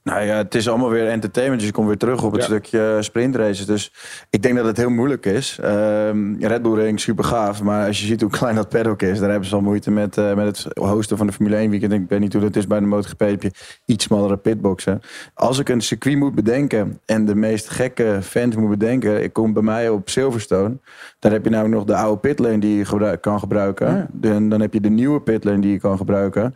Nou ja, het is allemaal weer entertainment. Dus je komt weer terug op het Ja. stukje sprintraces. Dus ik denk dat het heel moeilijk is. Ehm, Red Bull Ring, super gaaf. Maar als je ziet hoe klein dat paddock is... daar hebben ze al moeite met, eh, met het hosten van de Formule 1 weekend. Ik weet niet hoe dat is bij de MotoGP. heb je iets smallere pitboxen. Als ik een circuit moet bedenken... en de meest gekke fans moet bedenken... ik kom bij mij op Silverstone. Daar heb je namelijk nog de oude pitlane die je kan gebruiken. En dan heb je de nieuwe pitlane die je kan gebruiken.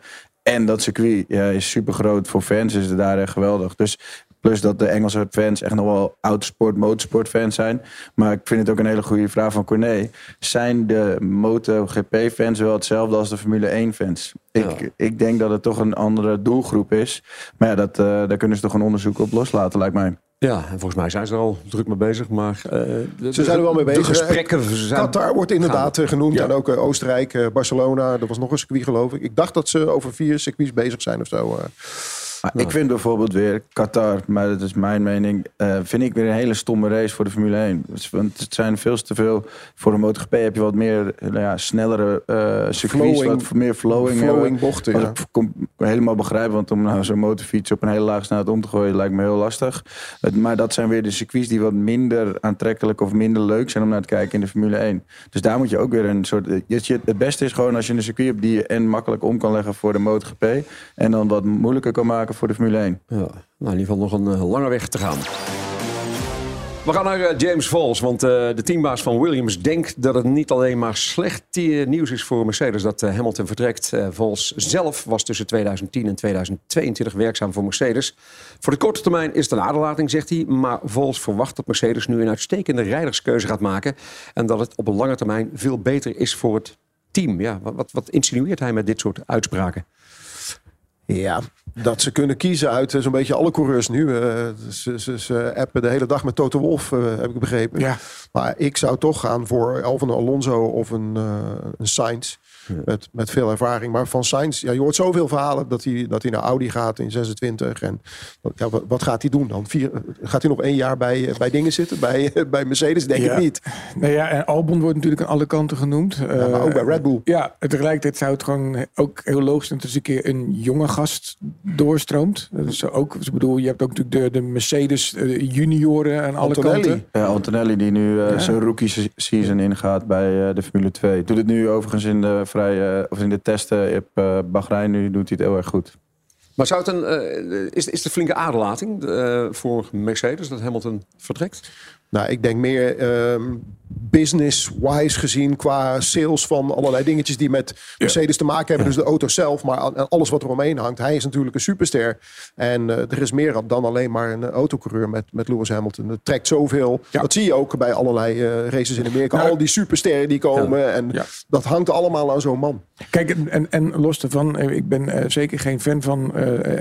En dat circuit ja, is super groot voor fans, is het daar echt geweldig. Dus plus dat de Engelse fans echt nog wel autosport, motorsport fans zijn. Maar ik vind het ook een hele goede vraag van Corné. Zijn de MotoGP fans wel hetzelfde als de Formule 1 fans? Ik, ik denk dat het toch een andere doelgroep is. Maar ja, dat, eh, daar kunnen ze toch een onderzoek op loslaten, lijkt mij. Ja, en volgens mij zijn ze er al druk mee bezig. Maar, eh, de- Ze zijn er wel mee bezig. De gesprekken zijn... Qatar wordt inderdaad eh, genoemd. Ja. En ook eh, Oostenrijk, eh, Barcelona. Er was nog een circuit geloof ik. Ik dacht dat ze over vier circuits bezig zijn of zo. Maar ik vind bijvoorbeeld weer Qatar, maar dat is mijn mening, eh, vind ik weer een hele stomme race voor de Formule 1. Dus, Want het zijn veel te veel. Voor de MotoGP heb je wat meer nou ja, snellere eh circuits, Flowing- wat meer flowing, flowing bochten, ja. ik kom, helemaal begrijp, want om nou zo'n motorfiets op een hele lage snelheid om te gooien lijkt me heel lastig. Het- maar dat zijn weer de circuits die wat minder aantrekkelijk of minder leuk zijn om naar te kijken in de Formule 1. Dus daar moet je ook weer een soort. je- Het beste is gewoon als je een circuit hebt die je en makkelijk om kan leggen voor de MotoGP en dan wat moeilijker kan maken voor de Formule 1. Ja, nou in ieder geval nog een eh, lange weg te gaan. We gaan naar eh, James Vols, want eh, de teambaas van Williams denkt dat het niet alleen maar slecht nieuws is voor Mercedes dat Hamilton vertrekt. Eh Vols zelf was tussen 2010 en 2022 werkzaam voor Mercedes. Voor de korte termijn is het een aderlating, zegt hij. Maar Vols verwacht dat Mercedes nu een uitstekende rijderskeuze gaat maken. En dat het op een lange termijn veel beter is voor het team. Ja, wat, wat, wat insinueert hij met dit soort uitspraken? Ja, dat ze kunnen kiezen uit eh, zo'n beetje alle coureurs nu. Eh, ze, ze, ze appen de hele dag met Toto Wolf, eh, heb ik begrepen. Ja. Maar ik zou toch gaan voor of een Alonso of een, uh, een Sainz. Met, met veel ervaring. Maar van Sainz, ja, je hoort zoveel verhalen dat hij, dat hij naar Audi gaat in 26. En ja, wat, wat gaat hij doen dan? Vier, gaat hij nog één jaar bij, bij dingen zitten? Bij, *laughs* bij Mercedes? Denk Ja. ik niet. Nou ja, en Albon wordt natuurlijk aan alle kanten genoemd. Ja, maar ook bij Red Bull. Ja, tegelijkertijd zou het gewoon ook heel logisch zijn dat er eens een keer een jonge gast doorstroomt. Dat is ook, ik bedoel, je hebt ook natuurlijk de, de Mercedes eh, junioren aan alle Antonelli. kanten. Ja, Antonelli die nu eh, Ja. zijn rookie se- season ingaat bij eh, de Formule 2. Doet het nu overigens in de, eh, of in de testen op eh Bahrein. Nu doet hij het heel erg goed. Maar zou het een, eh, is, is een flinke aderlating eh, voor Mercedes dat Hamilton vertrekt? Nou, ik denk meer ehm, business-wise gezien qua sales van allerlei dingetjes die met Mercedes te maken hebben. Dus de auto zelf, maar alles wat er omheen hangt. Hij is natuurlijk een superster. En eh, er is meer dan alleen maar een autocoureur met, met Lewis Hamilton. Het trekt zoveel. Dat zie je ook bij allerlei eh, races in Amerika. Al die supersterren die komen. En dat hangt allemaal aan zo'n man. Kijk, en, en, los daarvan, eh, ik ben zeker geen fan van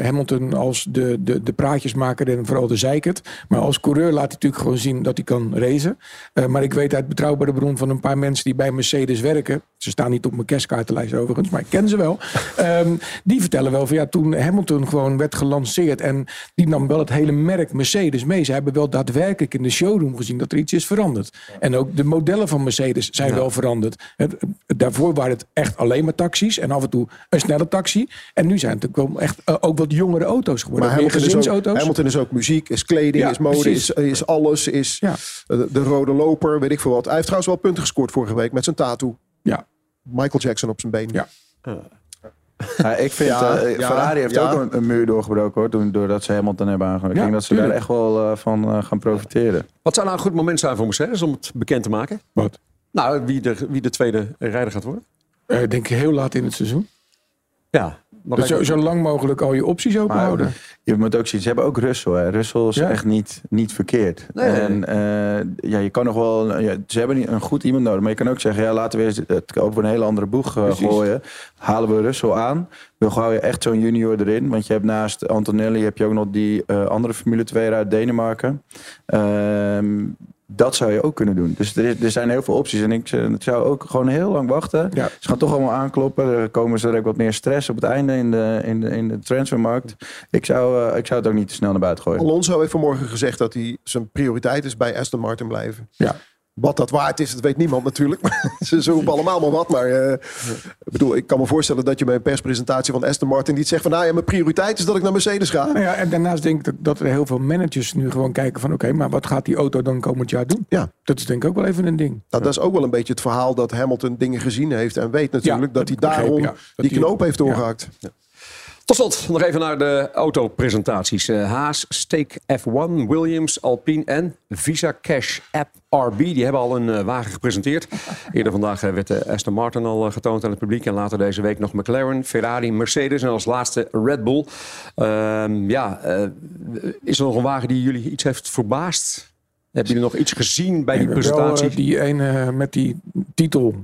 Hamilton als de, de, de praatjesmaker en vooral de zeikert. Maar als coureur laat hij natuurlijk gewoon zien dat hij kan racen. Eh, maar ik weet uit betrouwbare bron van een paar mensen die bij Mercedes werken. Ze staan niet op mijn kerstkaartenlijst overigens, maar ik ken ze wel. Ehm, die vertellen wel van ja, toen Hamilton gewoon werd gelanceerd en die nam wel het hele merk Mercedes mee. Ze hebben wel daadwerkelijk in de showroom gezien dat er iets is veranderd. En ook de modellen van Mercedes zijn wel veranderd. Het, daarvoor waren het echt alleen maar taxis en af en toe een snelle taxi. En nu zijn het ook wel echt eh, ook wat jongere auto's geworden. Maar meer Hamilton is, ook. Hamilton is ook muziek, is kleding, Ja, is mode, is, is alles. Is eh, de, de rode loper, weet ik veel wat. Hij heeft trouwens wel punten gescoord vorige week met zijn tattoo. Ja. Michael Jackson op zijn been. Ja. Ja, ik vind, *laughs* Ja, eh, ja, Ferrari heeft ja. ook een, een muur doorgebroken hoor, toen, doordat ze Hamilton hebben aangenomen. Ja, ik denk dat ze tuurlijk. daar echt wel eh, van eh, gaan profiteren. Wat zou nou een goed moment zijn voor Mercedes om het bekend te maken? Wat? Nou, wie de, wie de tweede rijder gaat worden? Eh, denk ik heel laat in het seizoen. Ja. Dus zo, zo lang mogelijk al je opties open houden. je moet ook zien, ze hebben ook Russell. Hè. Russell is Ja. echt niet, niet verkeerd. Nee, nee, en eh, ja, je kan nog wel. Ja, ze hebben niet een goed iemand nodig. Maar je kan ook zeggen, ja, laten we eens het over een hele andere boeg eh, gooien. Halen we Russell aan. Dan gooi je echt zo'n junior erin. Want je hebt naast Antonelli heb je ook nog die eh, andere Formule 2 uit Denemarken. Dat zou je ook kunnen doen. Dus er, er zijn heel veel opties. En ik, eh, ik zou ook gewoon heel lang wachten. Ze gaan toch allemaal aankloppen. Er komen ze wat meer stress op het einde in de, in de, in de transfermarkt. Ik zou, eh, ik zou het ook niet te snel naar buiten gooien. Alonso heeft vanmorgen gezegd dat hij zijn prioriteit is bij Aston Martin blijven. Ja. Wat dat waard is, dat weet niemand natuurlijk. Maar *laughs* ze ze roepen allemaal maar wat. Maar eh, ik bedoel, ik kan me voorstellen dat je bij een perspresentatie van Aston Martin niet zegt van... nou ja, mijn prioriteit is dat ik naar Mercedes ga. Nou ja, en daarnaast denk ik dat, dat er heel veel managers nu gewoon kijken van... oké, maar wat gaat die auto dan komend jaar doen? Ja. Dat is denk ik ook wel even een ding. Nou, dat is ook wel een beetje het verhaal dat Hamilton dingen gezien heeft en weet natuurlijk dat, hij dat daarom ja. Dat die knoop heeft doorgehakt. Tot slot nog even naar de autopresentaties. Eh, Haas, Stake F1, Williams, Alpine en Visa Cash App RB. Die hebben al een eh, wagen gepresenteerd. *laughs* Eerder vandaag eh, werd de Aston Martin al getoond aan het publiek. En later deze week nog McLaren, Ferrari, Mercedes en als laatste Red Bull. Ehm, ja, is er nog een wagen die jullie iets heeft verbaasd? Hebben jullie nog iets gezien bij die presentatie? Wel, eh, die ene met die titel.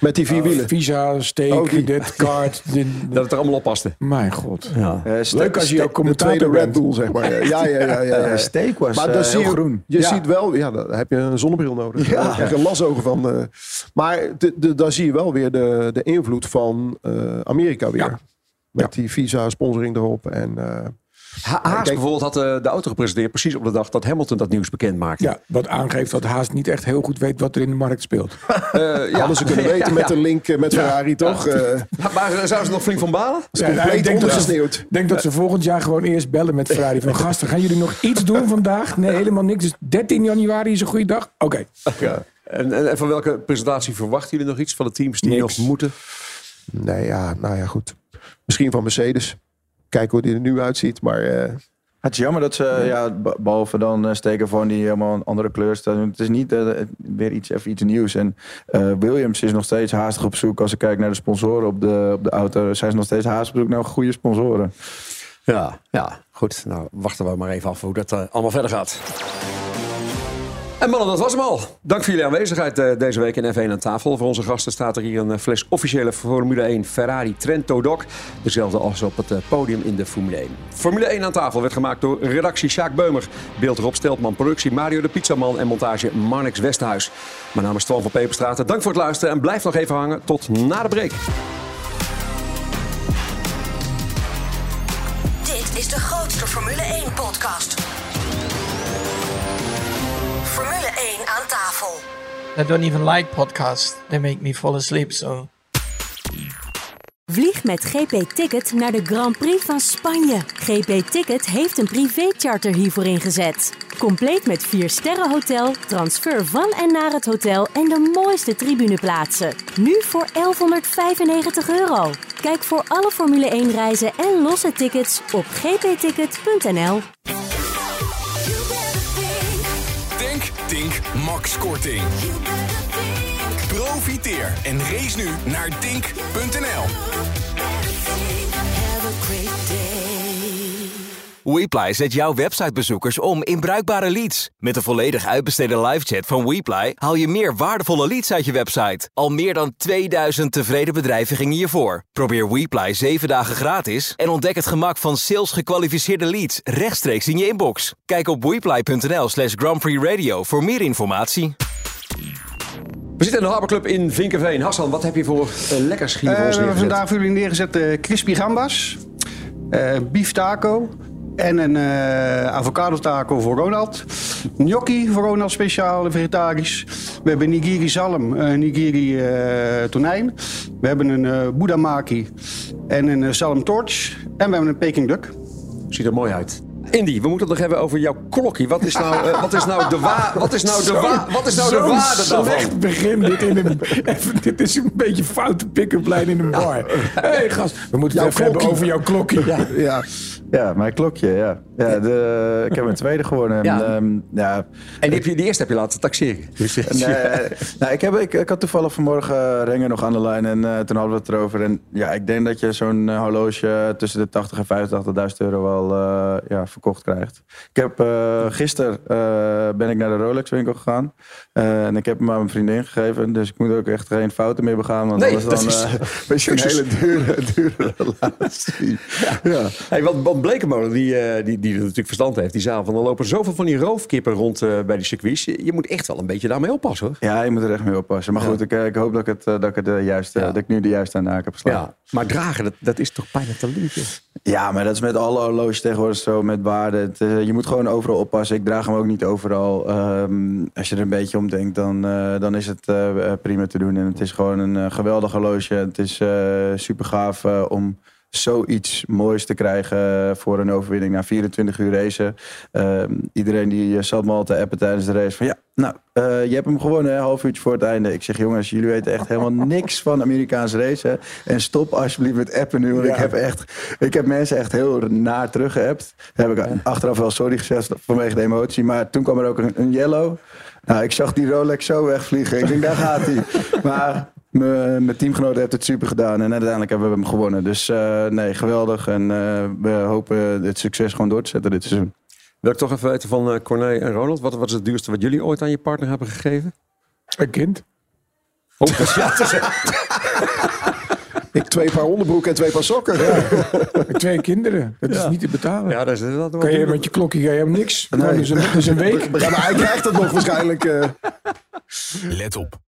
Met die vier wielen. Visa, steek, Oh, dit, kaart. *laughs* dit, dat het er allemaal op paste. Mijn god. Ja. Leuk als je ook De commentator tweede Red. Bull, zeg maar. Ja, ja, ja. ja, ja. *laughs* Eh, steek was maar eh, dan zie heel je, groen. Je Ja. ziet wel, ja, dan heb je een zonnebril nodig. Ja. Daar krijg je lasogen van. eh. maar de, de, dan zie je wel weer de, de invloed van eh, Amerika weer. Met die visa sponsoring erop. En, eh, Ha- Haas Kijk- bijvoorbeeld had eh, de auto gepresenteerd precies op de dag dat Hamilton dat nieuws bekend maakte. Ja, wat aangeeft dat Haas niet echt heel goed weet wat er in de markt speelt. *laughs* Eh, ja. Hadden ze kunnen *laughs* weten Ja, met ja. de link eh, met Ferrari, toch? Eh, Maar zouden ze nog flink van balen? Ja, nou, ik denk dat, ze, ondergesneeuwd. denk dat ze volgend jaar gewoon eerst bellen met Ferrari. Van *laughs* gasten, gaan jullie nog iets doen vandaag? Nee, helemaal niks. Dus 13 januari is een goede dag. Oké. Ja. En, en, en van welke presentatie verwachten jullie nog iets van de teams die Niks. nog moeten? Nee, ja, nou ja, goed. Misschien van Mercedes. Kijken hoe die er nu uitziet. Maar eh, Het is jammer dat ze, ja, behalve dan eh, steken van die helemaal een andere kleur staan. Het is niet eh, weer iets, even iets nieuws. En eh, Williams is nog steeds haastig op zoek. Als ik kijk naar de sponsoren op de, op de auto, zijn ze nog steeds haastig op zoek naar goede sponsoren. Ja, ja, goed. Nou, wachten we maar even af hoe dat allemaal verder gaat. En mannen, dat was hem al. Dank voor jullie aanwezigheid eh, deze week in F1 aan tafel. Voor onze gasten staat er hier een eh, fles officiële Formule 1 Ferrari Trento Doc. Dezelfde als op het eh, podium in de Formule 1. Formule 1 aan tafel werd gemaakt door redactie Sjaak Beumer. Beeld Rob Steltman, productie Mario de Pizzaman en montage Marnix Westhuis. Mijn naam is Twan van Peperstraat. Dank voor het luisteren en blijf nog even hangen tot na de break. Dit is de grootste Formule 1-podcast. Formule I don't even like podcasts. They make me fall asleep, so... Vlieg met GP Ticket naar de Grand Prix van Spanje. GP Ticket heeft een privécharter hiervoor ingezet. Compleet met 4 sterren hotel, transfer van en naar het hotel en de mooiste tribuneplaatsen. Nu voor 1195 euro. Kijk voor alle Formule 1 reizen en losse tickets op gpticket.nl. Profiteer en race nu naar Tink.nl. WePly zet jouw websitebezoekers om in bruikbare leads. Met de volledig uitbesteden livechat van WePly haal je meer waardevolle leads uit je website. Al meer dan 2000 tevreden bedrijven gingen hiervoor. Probeer WePly 7 dagen gratis en ontdek het gemak van sales gekwalificeerde leads rechtstreeks in je inbox. Kijk op wePly.nl slash Grand Prix Radio voor meer informatie. We zitten in de Harborclub in Vinkenveen. Hassan, wat heb je voor uh, lekkers hier Eh, voor we ons hebben neergezet? vandaag voor jullie neergezet eh, crispy gambas, eh beef taco en een eh, avocado taco voor Ronald. Gnocchi voor Ronald speciaal, vegetarisch. We hebben nigiri zalm, eh, nigiri eh, tonijn. We hebben een eh budamaki en een eh, zalm torch. En we hebben een peking duck. Ziet er mooi uit. Indy, we moeten het nog hebben over jouw klokkie. Wat is nou, eh, wat is nou de, wa wat is nou de, wa wat is nou de Zo'n waarde daarvan? slecht begin dit in een... Even, dit is een beetje foute pick-up lijn in een bar. Hé hey, gast, we moeten het even hebben over jouw klokkie. Ja, ja. ja mijn klokje, ja. ja de, ik heb een tweede gewonnen. En, Ja. ehm, ja. En die, heb je, die eerste heb je laten taxeren. *laughs* Nee, nou, ik, heb, ik, ik had toevallig vanmorgen uh, Renger nog aan de lijn en eh, toen hadden we het erover. En ja, ik denk dat je zo'n eh, horloge tussen de 80 en 85.000 euro wel eh, ja, verkocht krijgt. Ik heb uh, gisteren uh, ben ik naar de Rolex winkel gegaan uh, en ik heb hem aan mijn vriendin gegeven. Dus ik moet ook echt geen fouten meer begaan. Want Nee, dat dan, is- eh, *laughs* *laughs* een hele dure, dure relatie. Ja. Hey, wat, wat Blekemolen, die, eh, die, die er natuurlijk verstand heeft, die zei van... er lopen zoveel van die roofkippen rond eh, bij die circuits. Je, je moet echt wel een beetje daarmee oppassen, hoor. Ja, je moet er echt mee oppassen. Maar Ja. goed, ik, eh, ik hoop dat ik, het, eh, dat, ik het de juiste, dat ik nu de juiste aan de haak heb geslagen. Ja, maar dragen, dat, dat is toch bijna te liefje. Ja, maar dat is met alle horloges tegenwoordig zo, met Het, eh, je moet gewoon overal oppassen. Ik draag hem ook niet overal. Ehm, als je er een beetje om denkt, dan, eh, dan is het eh, prima te doen. En het is gewoon een eh, geweldig horloge. Het is super gaaf om zoiets moois te krijgen voor een overwinning na 24 uur racen. Ehm, iedereen die eh, zat me al te appen tijdens de race van ja, nou, eh, je hebt hem gewonnen, hè, een half uurtje voor het einde. Ik zeg jongens, jullie weten echt helemaal *laughs* niks van Amerikaanse race. En stop alsjeblieft met appen nu, want ik, heb echt, ik heb mensen echt heel naar teruggeappt. Heb ik achteraf wel sorry gezegd vanwege de emotie, maar toen kwam er ook een, een yellow. Nou, ik zag die Rolex zo wegvliegen. Ik denk, daar gaat hij. *laughs* Maar mijn teamgenoten heeft het super gedaan. En uiteindelijk hebben we hem gewonnen. Dus eh, nee, geweldig. En eh, we hopen dit succes gewoon door te zetten dit seizoen. Wil ik toch even weten van eh Corné en Ronald. Wat, wat is het duurste wat jullie ooit aan je partner hebben gegeven? Een kind. Oh, dat is- ja, dat is- Ik twee paar onderbroeken en twee paar sokken. *laughs* Twee kinderen. Dat is Ja. niet te betalen. Ja, dat is dat Kan je met je klokje ga je hem niks? Nee. Dus, een, dus een week. Ja, maar hij krijgt het nog *laughs* waarschijnlijk. eh. Let op.